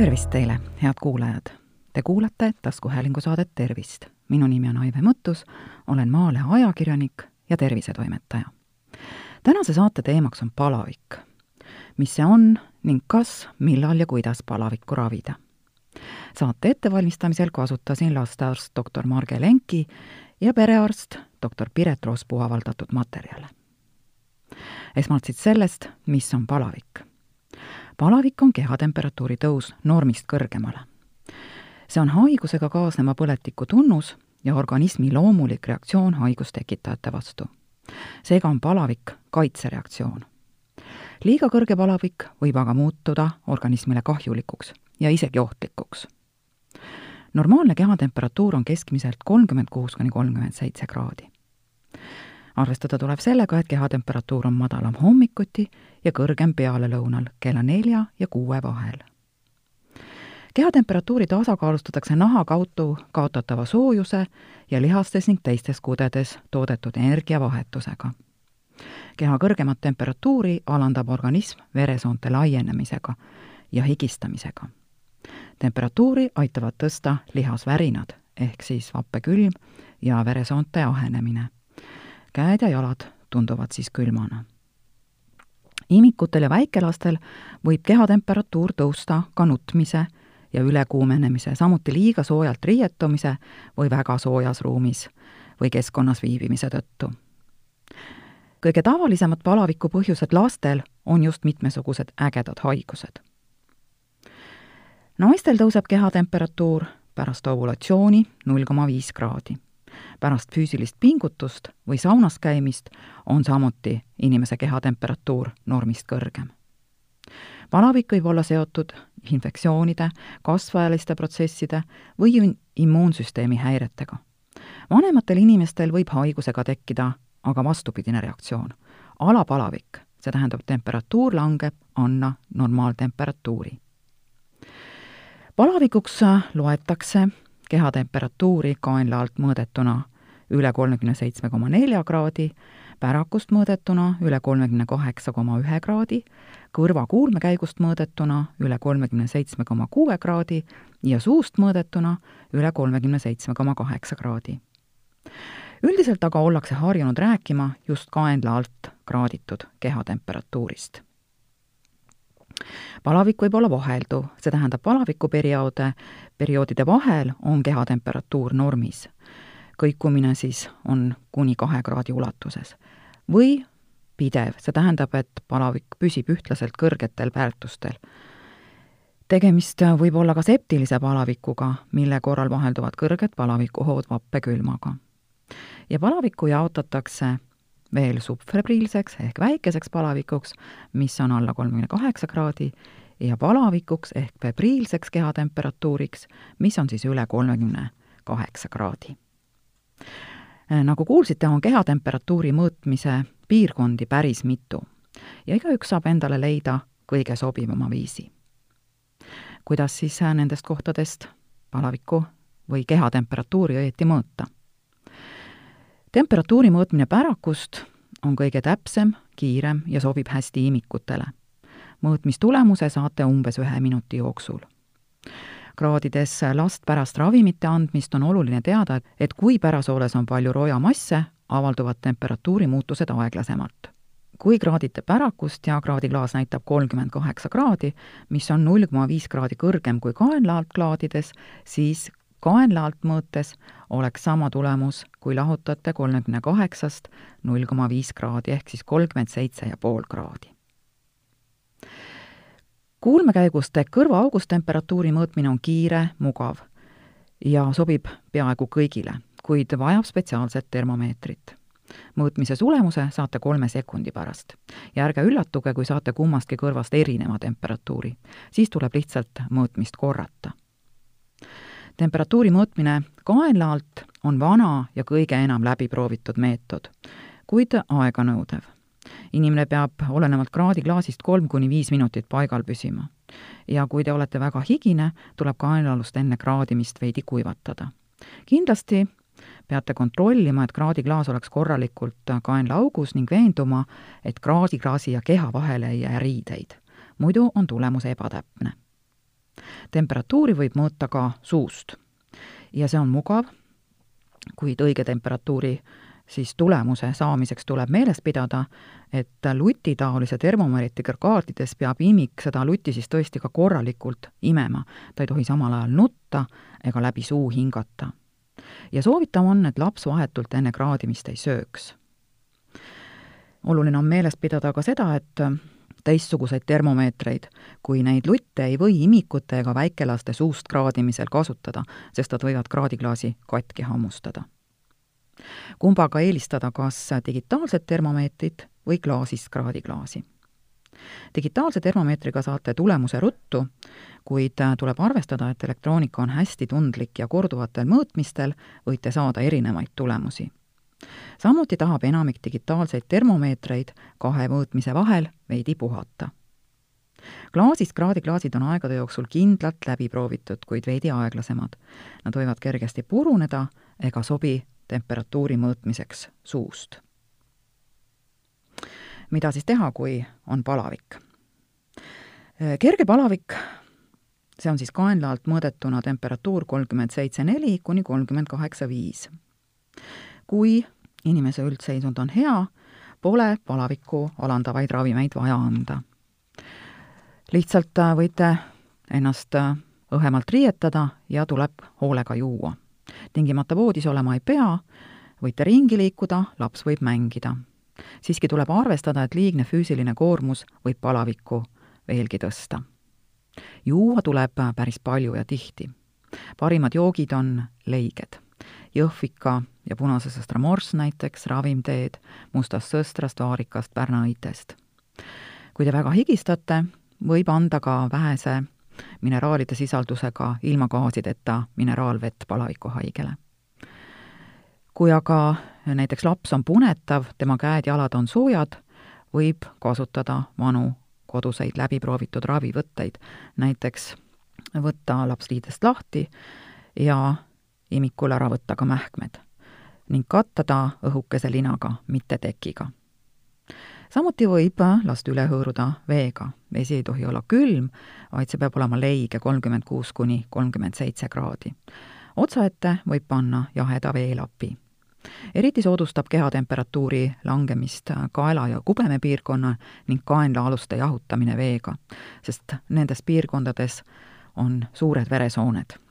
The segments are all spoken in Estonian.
tervist teile, head kuulajad! Te kuulate taskuhäälingu saadet Tervist. minu nimi on Aive Mõttus, olen Maalehe ajakirjanik ja tervisetoimetaja. tänase saate teemaks on palavik. mis see on ning kas, millal ja kuidas palavikku ravida? saate ettevalmistamisel kasutasin lastearst doktor Marge Lenki ja perearst doktor Piret Roospuu avaldatud materjale. esmalt siis sellest, mis on palavik palavik on kehatemperatuuri tõus normist kõrgemale. see on haigusega kaasneva põletiku tunnus ja organismi loomulik reaktsioon haigustekitajate vastu. seega on palavik kaitsereaktsioon. liiga kõrge palavik võib aga muutuda organismile kahjulikuks ja isegi ohtlikuks. normaalne kehatemperatuur on keskmiselt kolmkümmend kuus kuni kolmkümmend seitse kraadi arvestada tuleb sellega, et kehatemperatuur on madalam hommikuti ja kõrgem pealelõunal kella nelja ja kuue vahel. kehatemperatuuri tasakaalustatakse naha kaudu kaotatava soojuse ja lihastes ning teistes kudedes toodetud energiavahetusega. keha kõrgemat temperatuuri alandab organism veresoonte laienemisega ja higistamisega. temperatuuri aitavad tõsta lihasvärinad ehk siis vappekülm ja veresoonte ahenemine käed ja jalad tunduvad siis külmana. Imikutel ja väikelastel võib kehatemperatuur tõusta ka nutmise ja ülekuumenemise, samuti liiga soojalt riietumise või väga soojas ruumis või keskkonnas viibimise tõttu. kõige tavalisemad palaviku põhjused lastel on just mitmesugused ägedad haigused. naistel tõuseb kehatemperatuur pärast ovulatsiooni null koma viis kraadi pärast füüsilist pingutust või saunas käimist on samuti inimese kehatemperatuur normist kõrgem. palavik võib olla seotud infektsioonide, kasvajaliste protsesside või immuunsüsteemi häiretega. vanematel inimestel võib haigusega tekkida aga vastupidine reaktsioon, alapalavik, see tähendab, temperatuur langeb alla normaaltemperatuuri. palavikuks loetakse kehatemperatuuri kaenla alt mõõdetuna üle kolmekümne seitsme koma nelja kraadi, pärakust mõõdetuna üle kolmekümne kaheksa koma ühe kraadi, kõrva-kuulmekäigust mõõdetuna üle kolmekümne seitsme koma kuue kraadi ja suust mõõdetuna üle kolmekümne seitsme koma kaheksa kraadi. üldiselt aga ollakse harjunud rääkima just kaenla alt kraaditud kehatemperatuurist palavik võib olla vahelduv, see tähendab palavikuperioode, perioodide vahel on kehatemperatuur normis. kõikumine siis on kuni kahe kraadi ulatuses. või pidev, see tähendab, et palavik püsib ühtlaselt kõrgetel väärtustel. tegemist võib olla ka septilise palavikuga, mille korral vahelduvad kõrged palavikuhood vappekülmaga. ja palavikku jaotatakse veel subfebriilseks ehk väikeseks palavikuks, mis on alla kolmekümne kaheksa kraadi, ja palavikuks ehk febriilseks kehatemperatuuriks, mis on siis üle kolmekümne kaheksa kraadi. nagu kuulsite, on kehatemperatuuri mõõtmise piirkondi päris mitu ja igaüks saab endale leida kõige sobivama viisi. kuidas siis nendest kohtadest palavikku või kehatemperatuuri õieti mõõta? Temperatuuri mõõtmine pärakust on kõige täpsem, kiirem ja sobib hästi imikutele. mõõtmistulemuse saate umbes ühe minuti jooksul. kraadides last pärast ravimite andmist on oluline teada, et, kui pärasooles on palju roojamasse, avalduvad temperatuuri muutused aeglasemalt. kui kraadite pärakust ja kraadiklaas näitab kolmkümmend kaheksa kraadi, mis on null koma viis kraadi kõrgem kui kaenla alt klaadides, siis kaenla alt mõõtes oleks sama tulemus, kui lahutate kolmekümne kaheksast null koma viis kraadi ehk siis kolmkümmend seitse ja pool kraadi. kuulmekäiguste kõrvaaugust temperatuuri mõõtmine on kiire, mugav ja sobib peaaegu kõigile, kuid vajab spetsiaalset termomeetrit mõõtmise tulemuse saate kolme sekundi pärast. ja ärge üllatuge, kui saate kummastki kõrvast erineva temperatuuri. siis tuleb lihtsalt mõõtmist korrata temperatuuri mõõtmine kaenla alt on vana ja kõige enam läbiproovitud meetod, kuid aeganõudev. inimene peab olenevalt kraadiklaasist kolm kuni viis minutit paigal püsima. ja kui te olete väga higine, tuleb kaenlaalust enne kraadimist veidi kuivatada. kindlasti peate kontrollima, et kraadiklaas oleks korralikult kaenlaaugus ning veenduma, et kraadiklaasi ja keha vahele ei jää riideid. muidu on tulemus ebatäpne temperatuuri võib mõõta ka suust. ja see on mugav, kuid õige temperatuuri siis tulemuse saamiseks tuleb meeles pidada, et lutitaolise termomeetriga kaardides peab imik seda lutti siis tõesti ka korralikult imema. ta ei tohi samal ajal nutta ega läbi suu hingata. ja soovitav on, et laps vahetult enne kraadimist ei sööks. oluline on meeles pidada ka seda, et teistsuguseid termomeetreid, kui neid lutte ei või imikute ega väikelaste suust kraadimisel kasutada, sest nad võivad kraadiklaasi katki hammustada kumbaga eelistada kas digitaalset termomeetrit või klaasist kraadiklaasi. digitaalse termomeetriga saate tulemuse ruttu, kuid tuleb arvestada, et elektroonika on hästi tundlik ja korduvatel mõõtmistel võite saada erinevaid tulemusi. Samuti tahab enamik digitaalseid termomeetreid kahe mõõtmise vahel veidi puhata klaasist kraadiklaasid on aegade jooksul kindlalt läbi proovitud, kuid veidi aeglasemad. Nad võivad kergesti puruneda ega sobi temperatuuri mõõtmiseks suust. mida siis teha, kui on palavik? kerge palavik, see on siis kaenla alt mõõdetuna temperatuur kolmkümmend seitse neli kuni kolmkümmend kaheksa viis. kui inimese üldseisund on hea, pole palavikku alandavaid ravimeid vaja anda. lihtsalt äh, võite ennast äh, õhemalt riietada ja tuleb hoolega juua tingimata voodis olema ei pea, võite ringi liikuda, laps võib mängida. siiski tuleb arvestada, et liigne füüsiline koormus võib palavikku veelgi tõsta. juua tuleb päris palju ja tihti. parimad joogid on leiged. Jõhvika ja punase sõstra morss näiteks, ravimteed, mustast sõstrast, vaarikast, pärnaõitest. kui te väga higistate, võib anda ka vähese mineraalide sisaldusega ilma gaasideta mineraalvett palavikuhaigele. kui aga näiteks laps on punetav, tema käed-jalad on soojad, võib kasutada vanu koduseid läbiproovitud ravivõtteid, näiteks võtta laps liidest lahti ja imikul ära võtta ka mähkmed ning katta ta õhukese linaga, mitte tekiga samuti võib last üle hõõruda veega. vesi ei tohi olla külm, vaid see peab olema leige kolmkümmend kuus kuni kolmkümmend seitse kraadi. otsaette võib panna jaheda veelapi. eriti soodustab kehatemperatuuri langemist kaela ja kubemepiirkonna ning kaenlaaluste jahutamine veega, sest nendes piirkondades on suured veresooned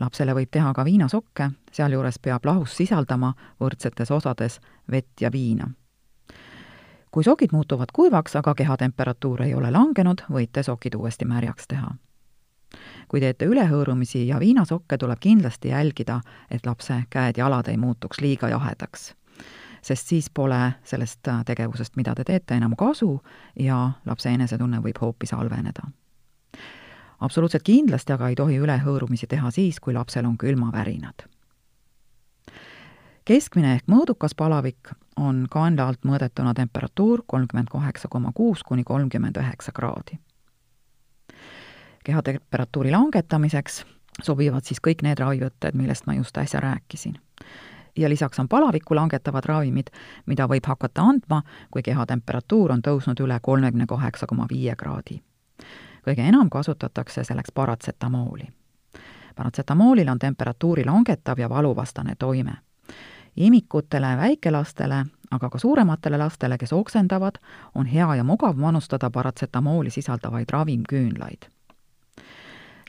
lapsele võib teha ka viinasokke, sealjuures peab lahus sisaldama võrdsetes osades vett ja viina kui sokid muutuvad kuivaks, aga kehatemperatuur ei ole langenud, võite sokid uuesti märjaks teha. kui teete ülehõõrumisi ja viinasokke, tuleb kindlasti jälgida, et lapse käed-jalad ei muutuks liiga jahedaks. sest siis pole sellest tegevusest, mida te teete, enam kasu ja lapse enesetunne võib hoopis halveneda. Absoluutselt kindlasti aga ei tohi ülehõõrumisi teha siis, kui lapsel on külmavärinad keskmine ehk mõõdukas palavik on kaenla alt mõõdetuna temperatuur kolmkümmend kaheksa koma kuus kuni kolmkümmend üheksa kraadi. kehatemperatuuri langetamiseks sobivad siis kõik need ravivõtted, millest ma just äsja rääkisin. ja lisaks on palavikku langetavad ravimid, mida võib hakata andma, kui kehatemperatuur on tõusnud üle kolmekümne kaheksa koma viie kraadi. Kõige enam kasutatakse selleks paratsetamooli. paratsetamoolil on temperatuuri langetav ja valuvastane toime imikutele, väikelastele, aga ka suurematele lastele, kes oksendavad, on hea ja mugav manustada paratsetamooli sisaldavaid ravimküünlaid.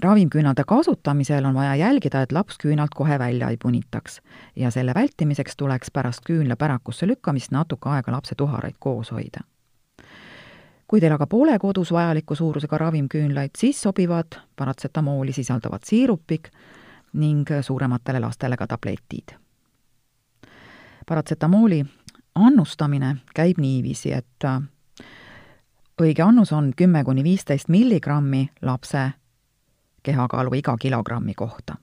ravimküünlate kasutamisel on vaja jälgida, et laps küünalt kohe välja ei punitaks ja selle vältimiseks tuleks pärast küünla pärakusse lükkamist natuke aega lapse tuharaid koos hoida. Kui teil aga pole kodus vajaliku suurusega ravimküünlaid, siis sobivad paratsetamooli sisaldavad siirupid ning suurematele lastele ka tabletid paratsetamooli annustamine käib niiviisi, et äh, õige annus on kümme kuni viisteist milligrammi lapse kehakaalu iga kilogrammi kohta.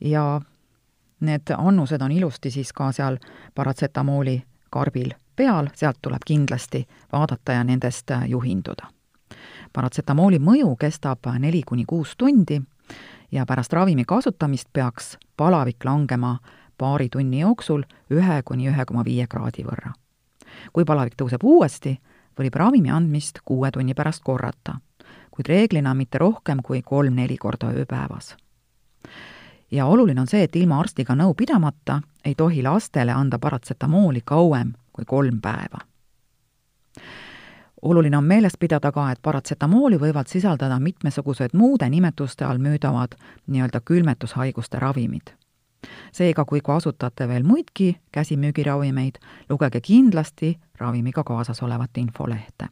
ja need annused on ilusti siis ka seal paratsetamooli karbil peal, sealt tuleb kindlasti vaadata ja nendest äh, juhinduda. paratsetamooli mõju kestab neli kuni kuus tundi ja pärast ravimi kasutamist peaks palavik langema paari tunni jooksul ühe kuni ühe koma viie kraadi võrra. kui palavik tõuseb uuesti, võib ravimi andmist kuue tunni pärast korrata. kuid reeglina mitte rohkem kui kolm-neli korda ööpäevas. ja oluline on see, et ilma arstiga nõu pidamata ei tohi lastele anda paratsetamooli kauem kui kolm päeva. oluline on meeles pidada ka, et paratsetamooli võivad sisaldada mitmesugused muude nimetuste all müüdavad nii-öelda külmetushaiguste ravimid seega, kui kasutate veel muidki käsimüügiravimeid, lugege kindlasti ravimiga kaasas olevat infolehte.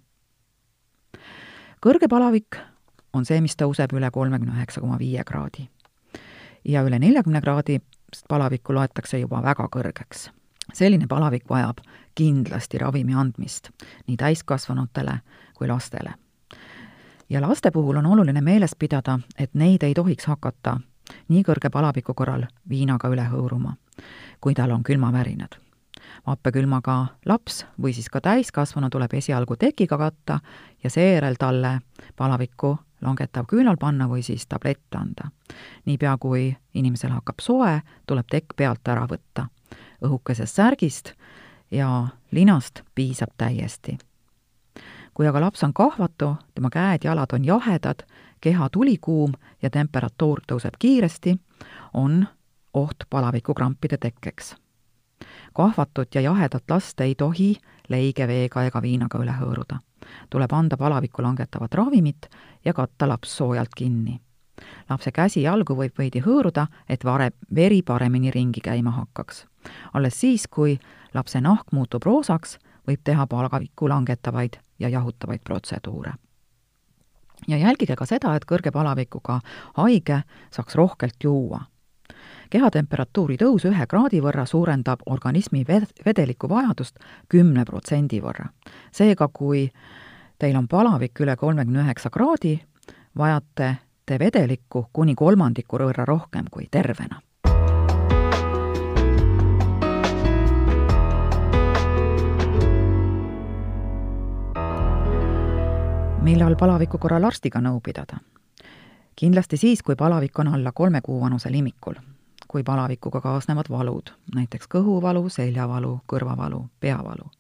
kõrge palavik on see, mis tõuseb üle kolmekümne üheksa koma viie kraadi. ja üle neljakümne kraadi palavikku loetakse juba väga kõrgeks. Selline palavik vajab kindlasti ravimi andmist nii täiskasvanutele kui lastele. ja laste puhul on oluline meeles pidada, et neid ei tohiks hakata nii kõrge palaviku korral viinaga üle hõõruma, kui tal on külmavärinad. vappekülmaga laps või siis ka täiskasvanu tuleb esialgu tekiga katta ja seejärel talle palavikku langetav küünal panna või siis tablett anda. niipea, kui inimesel hakkab soe, tuleb tekk pealt ära võtta. Õhukesest särgist ja linast piisab täiesti. kui aga laps on kahvatu, tema käed-jalad on jahedad keha tulikuum ja temperatuur tõuseb kiiresti, on oht palavikukrampide tekkeks. kahvatut ja jahedat last ei tohi leige veega ega viinaga üle hõõruda. tuleb anda palavikku langetavat ravimit ja katta laps soojalt kinni. lapse käsi-jalgu võib veidi hõõruda, et vare, veri paremini ringi käima hakkaks. Alles siis, kui lapse nahk muutub roosaks, võib teha palavikku langetavaid ja jahutavaid protseduure ja jälgige ka seda, et kõrge palavikuga haige saaks rohkelt juua. kehatemperatuuri tõus ühe kraadi võrra suurendab organismi ved-, vedeliku vajadust kümne protsendi võrra. seega, kui teil on palavik üle kolmekümne üheksa kraadi, vajate te vedelikku kuni kolmandiku võrra rohkem kui tervena millal palaviku korral arstiga nõu pidada? kindlasti siis, kui palavik on alla kolme kuu vanusel imikul, kui palavikuga kaasnevad valud, näiteks kõhuvalu, seljavalu, kõrvavalu, peavalu.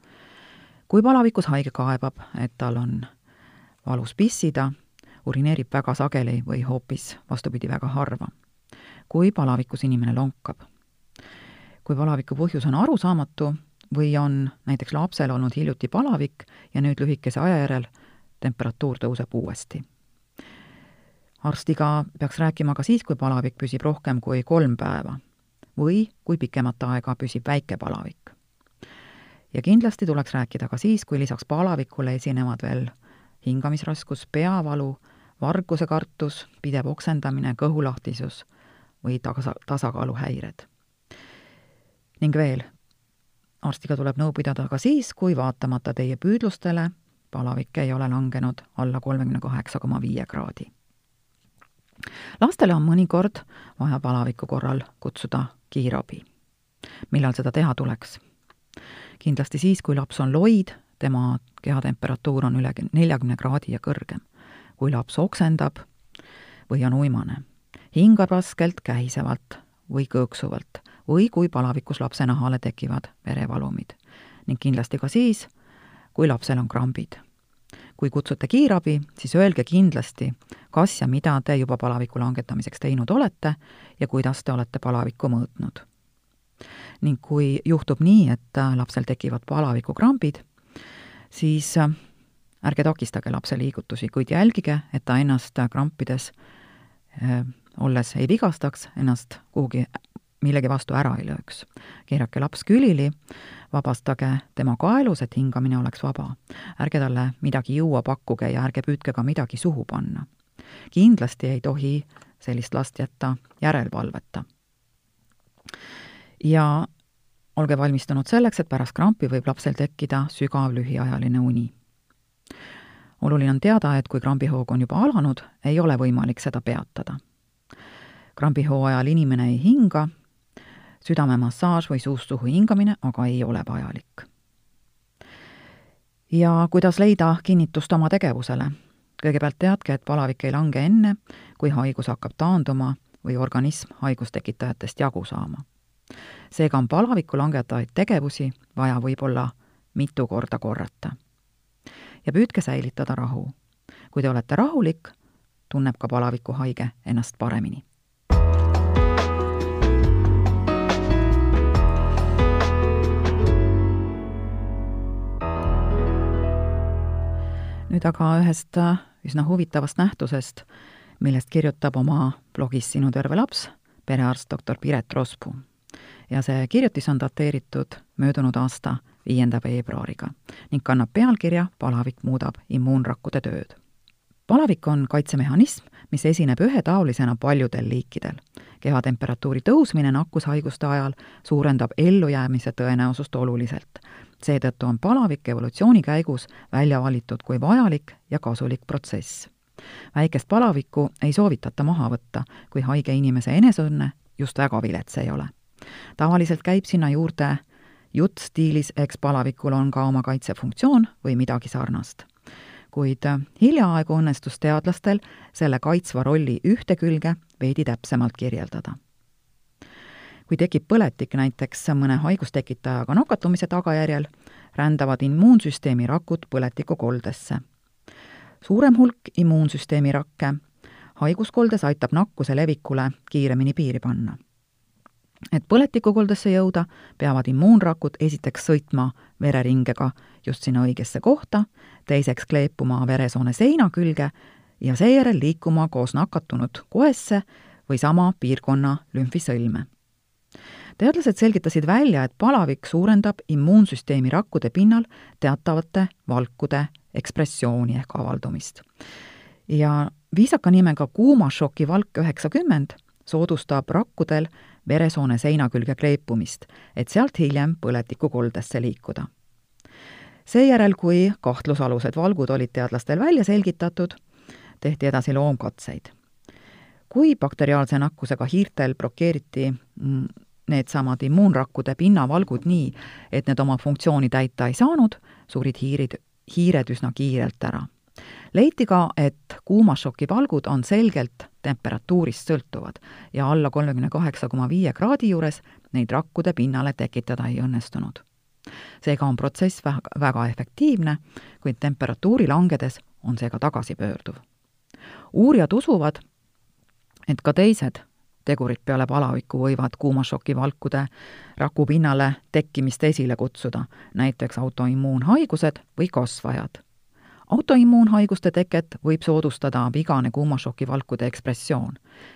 kui palavikus haige kaebab, et tal on valus pissida, urineerib väga sageli või hoopis vastupidi, väga harva. kui palavikus inimene lonkab. kui palaviku põhjus on arusaamatu või on näiteks lapsel olnud hiljuti palavik ja nüüd lühikese aja järel temperatuur tõuseb uuesti. arstiga peaks rääkima ka siis, kui palavik püsib rohkem kui kolm päeva või kui pikemat aega püsib väike palavik. ja kindlasti tuleks rääkida ka siis, kui lisaks palavikule esinevad veel hingamisraskus, peavalu, varguse kartus, pidev oksendamine, kõhulahtisus või tasa, tasakaaluhäired. ning veel, arstiga tuleb nõu pidada ka siis, kui vaatamata teie püüdlustele palavik ei ole langenud alla kolmekümne kaheksa koma viie kraadi. lastele on mõnikord vaja palaviku korral kutsuda kiirabi. millal seda teha tuleks? kindlasti siis, kui laps on loid, tema kehatemperatuur on üle neljakümne kraadi ja kõrgem. kui laps oksendab või on uimane, hingab raskelt, kähisevalt või kõõksuvalt või kui palavikus lapse nahale tekivad verevalumid. ning kindlasti ka siis, kui lapsel on krambid. kui kutsute kiirabi, siis öelge kindlasti, kas ja mida te juba palaviku langetamiseks teinud olete ja kuidas te olete palavikku mõõtnud. ning kui juhtub nii, et lapsel tekivad palavikukrambid, siis ärge takistage lapse liigutusi, kuid jälgige, et ta ennast krampides äh, olles ei vigastaks, ennast kuhugi millegi vastu ära ei lööks. keerake laps külili, vabastage tema kaelus, et hingamine oleks vaba. ärge talle midagi juua pakkuge ja ärge püüdke ka midagi suhu panna. kindlasti ei tohi sellist last jätta järelevalveta. ja olge valmistunud selleks, et pärast krampi võib lapsel tekkida sügav lühiajaline uni. oluline on teada, et kui krambihoog on juba alanud, ei ole võimalik seda peatada. krambihoo ajal inimene ei hinga südamemassaaž või suust suhu hingamine aga ei ole vajalik. ja kuidas leida kinnitust oma tegevusele? kõigepealt teadke, et palavik ei lange enne, kui haigus hakkab taanduma või organism haigustekitajatest jagu saama. seega on palaviku langetavaid tegevusi vaja võib-olla mitu korda korrata. ja püüdke säilitada rahu. kui te olete rahulik, tunneb ka palavikuhaige ennast paremini. Nüüd aga ühest üsna huvitavast nähtusest, millest kirjutab oma blogis Sinu terve laps perearst doktor Piret Rospuu. ja see kirjutis on dateeritud möödunud aasta viienda veebruariga ning kannab pealkirja Palavik muudab immuunrakkude tööd. palavik on kaitsemehhanism, mis esineb ühetaolisena paljudel liikidel. kehatemperatuuri tõusmine nakkushaiguste ajal suurendab ellujäämise tõenäosust oluliselt. Seetõttu on palavik evolutsiooni käigus välja valitud kui vajalik ja kasulik protsess väikest palavikku ei soovitata maha võtta, kui haige inimese eneseõnne just väga vilets ei ole. tavaliselt käib sinna juurde jutt stiilis, eks palavikul on ka oma kaitsefunktsioon või midagi sarnast. kuid hiljaaegu õnnestus teadlastel selle kaitsva rolli ühte külge veidi täpsemalt kirjeldada. Kui tekib põletik näiteks mõne haigustekitajaga nakatumise tagajärjel, rändavad immuunsüsteemi rakud põletikukoldesse. suurem hulk immuunsüsteemi rakke haiguskoldes aitab nakkuse levikule kiiremini piiri panna et põletikukoldesse jõuda, peavad immuunrakud esiteks sõitma vereringega just sinna õigesse kohta, teiseks kleepuma veresoone seina külge ja seejärel liikuma koos nakatunud kohesse või sama piirkonna lümfisõlme. Teadlased selgitasid välja, et palavik suurendab immuunsüsteemi rakkude pinnal teatavate valkude ekspressiooni ehk avaldumist. ja viisaka nimega kuumašoki valk üheksakümmend soodustab rakkudel veresoone seina külge kleepumist, et sealt hiljem põletikukoldesse liikuda. seejärel, kui kahtlusalused valgud olid teadlastel välja selgitatud, tehti edasi loomkatseid. Kui bakteriaalse nakkusega hiirtel blokeeriti mm, needsamad immuunrakkude pinnavalgud nii, et need oma funktsiooni täita ei saanud, surid hiirid, hiired üsna kiirelt ära leiti ka, et kuumašoki valgud on selgelt temperatuurist sõltuvad ja alla kolmekümne kaheksa koma viie kraadi juures neid rakkude pinnale tekitada ei õnnestunud. seega on protsess väga, väga efektiivne, kuid temperatuuri langedes on see ka tagasipöörduv. uurijad usuvad, et ka teised tegurid peale palaviku võivad kuumašoki valkude raku pinnale tekkimist esile kutsuda, näiteks autoimmuunhaigused või kasvajad autoimmuunhaiguste teket võib soodustada vigane kuumašoki valkude ekspressioon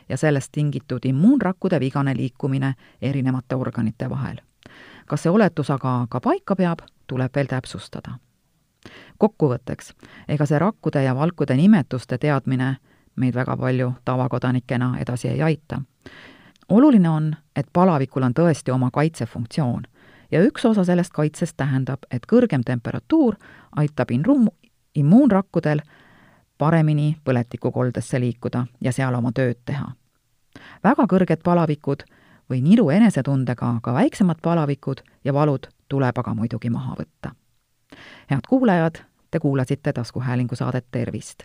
ja sellest tingitud immuunrakkude vigane liikumine erinevate organite vahel. kas see oletus aga ka paika peab, tuleb veel täpsustada. kokkuvõtteks, ega see rakkude ja valkude nimetuste teadmine meid väga palju tavakodanikena edasi ei aita. oluline on, et palavikul on tõesti oma kaitsefunktsioon ja üks osa sellest kaitsest tähendab, et kõrgem temperatuur aitab inrum-, immuunrakkudel paremini põletikukoldesse liikuda ja seal oma tööd teha. väga kõrged palavikud või niru enesetundega ka väiksemad palavikud ja valud tuleb aga muidugi maha võtta. head kuulajad, te kuulasite taskuhäälingu saadet Tervist.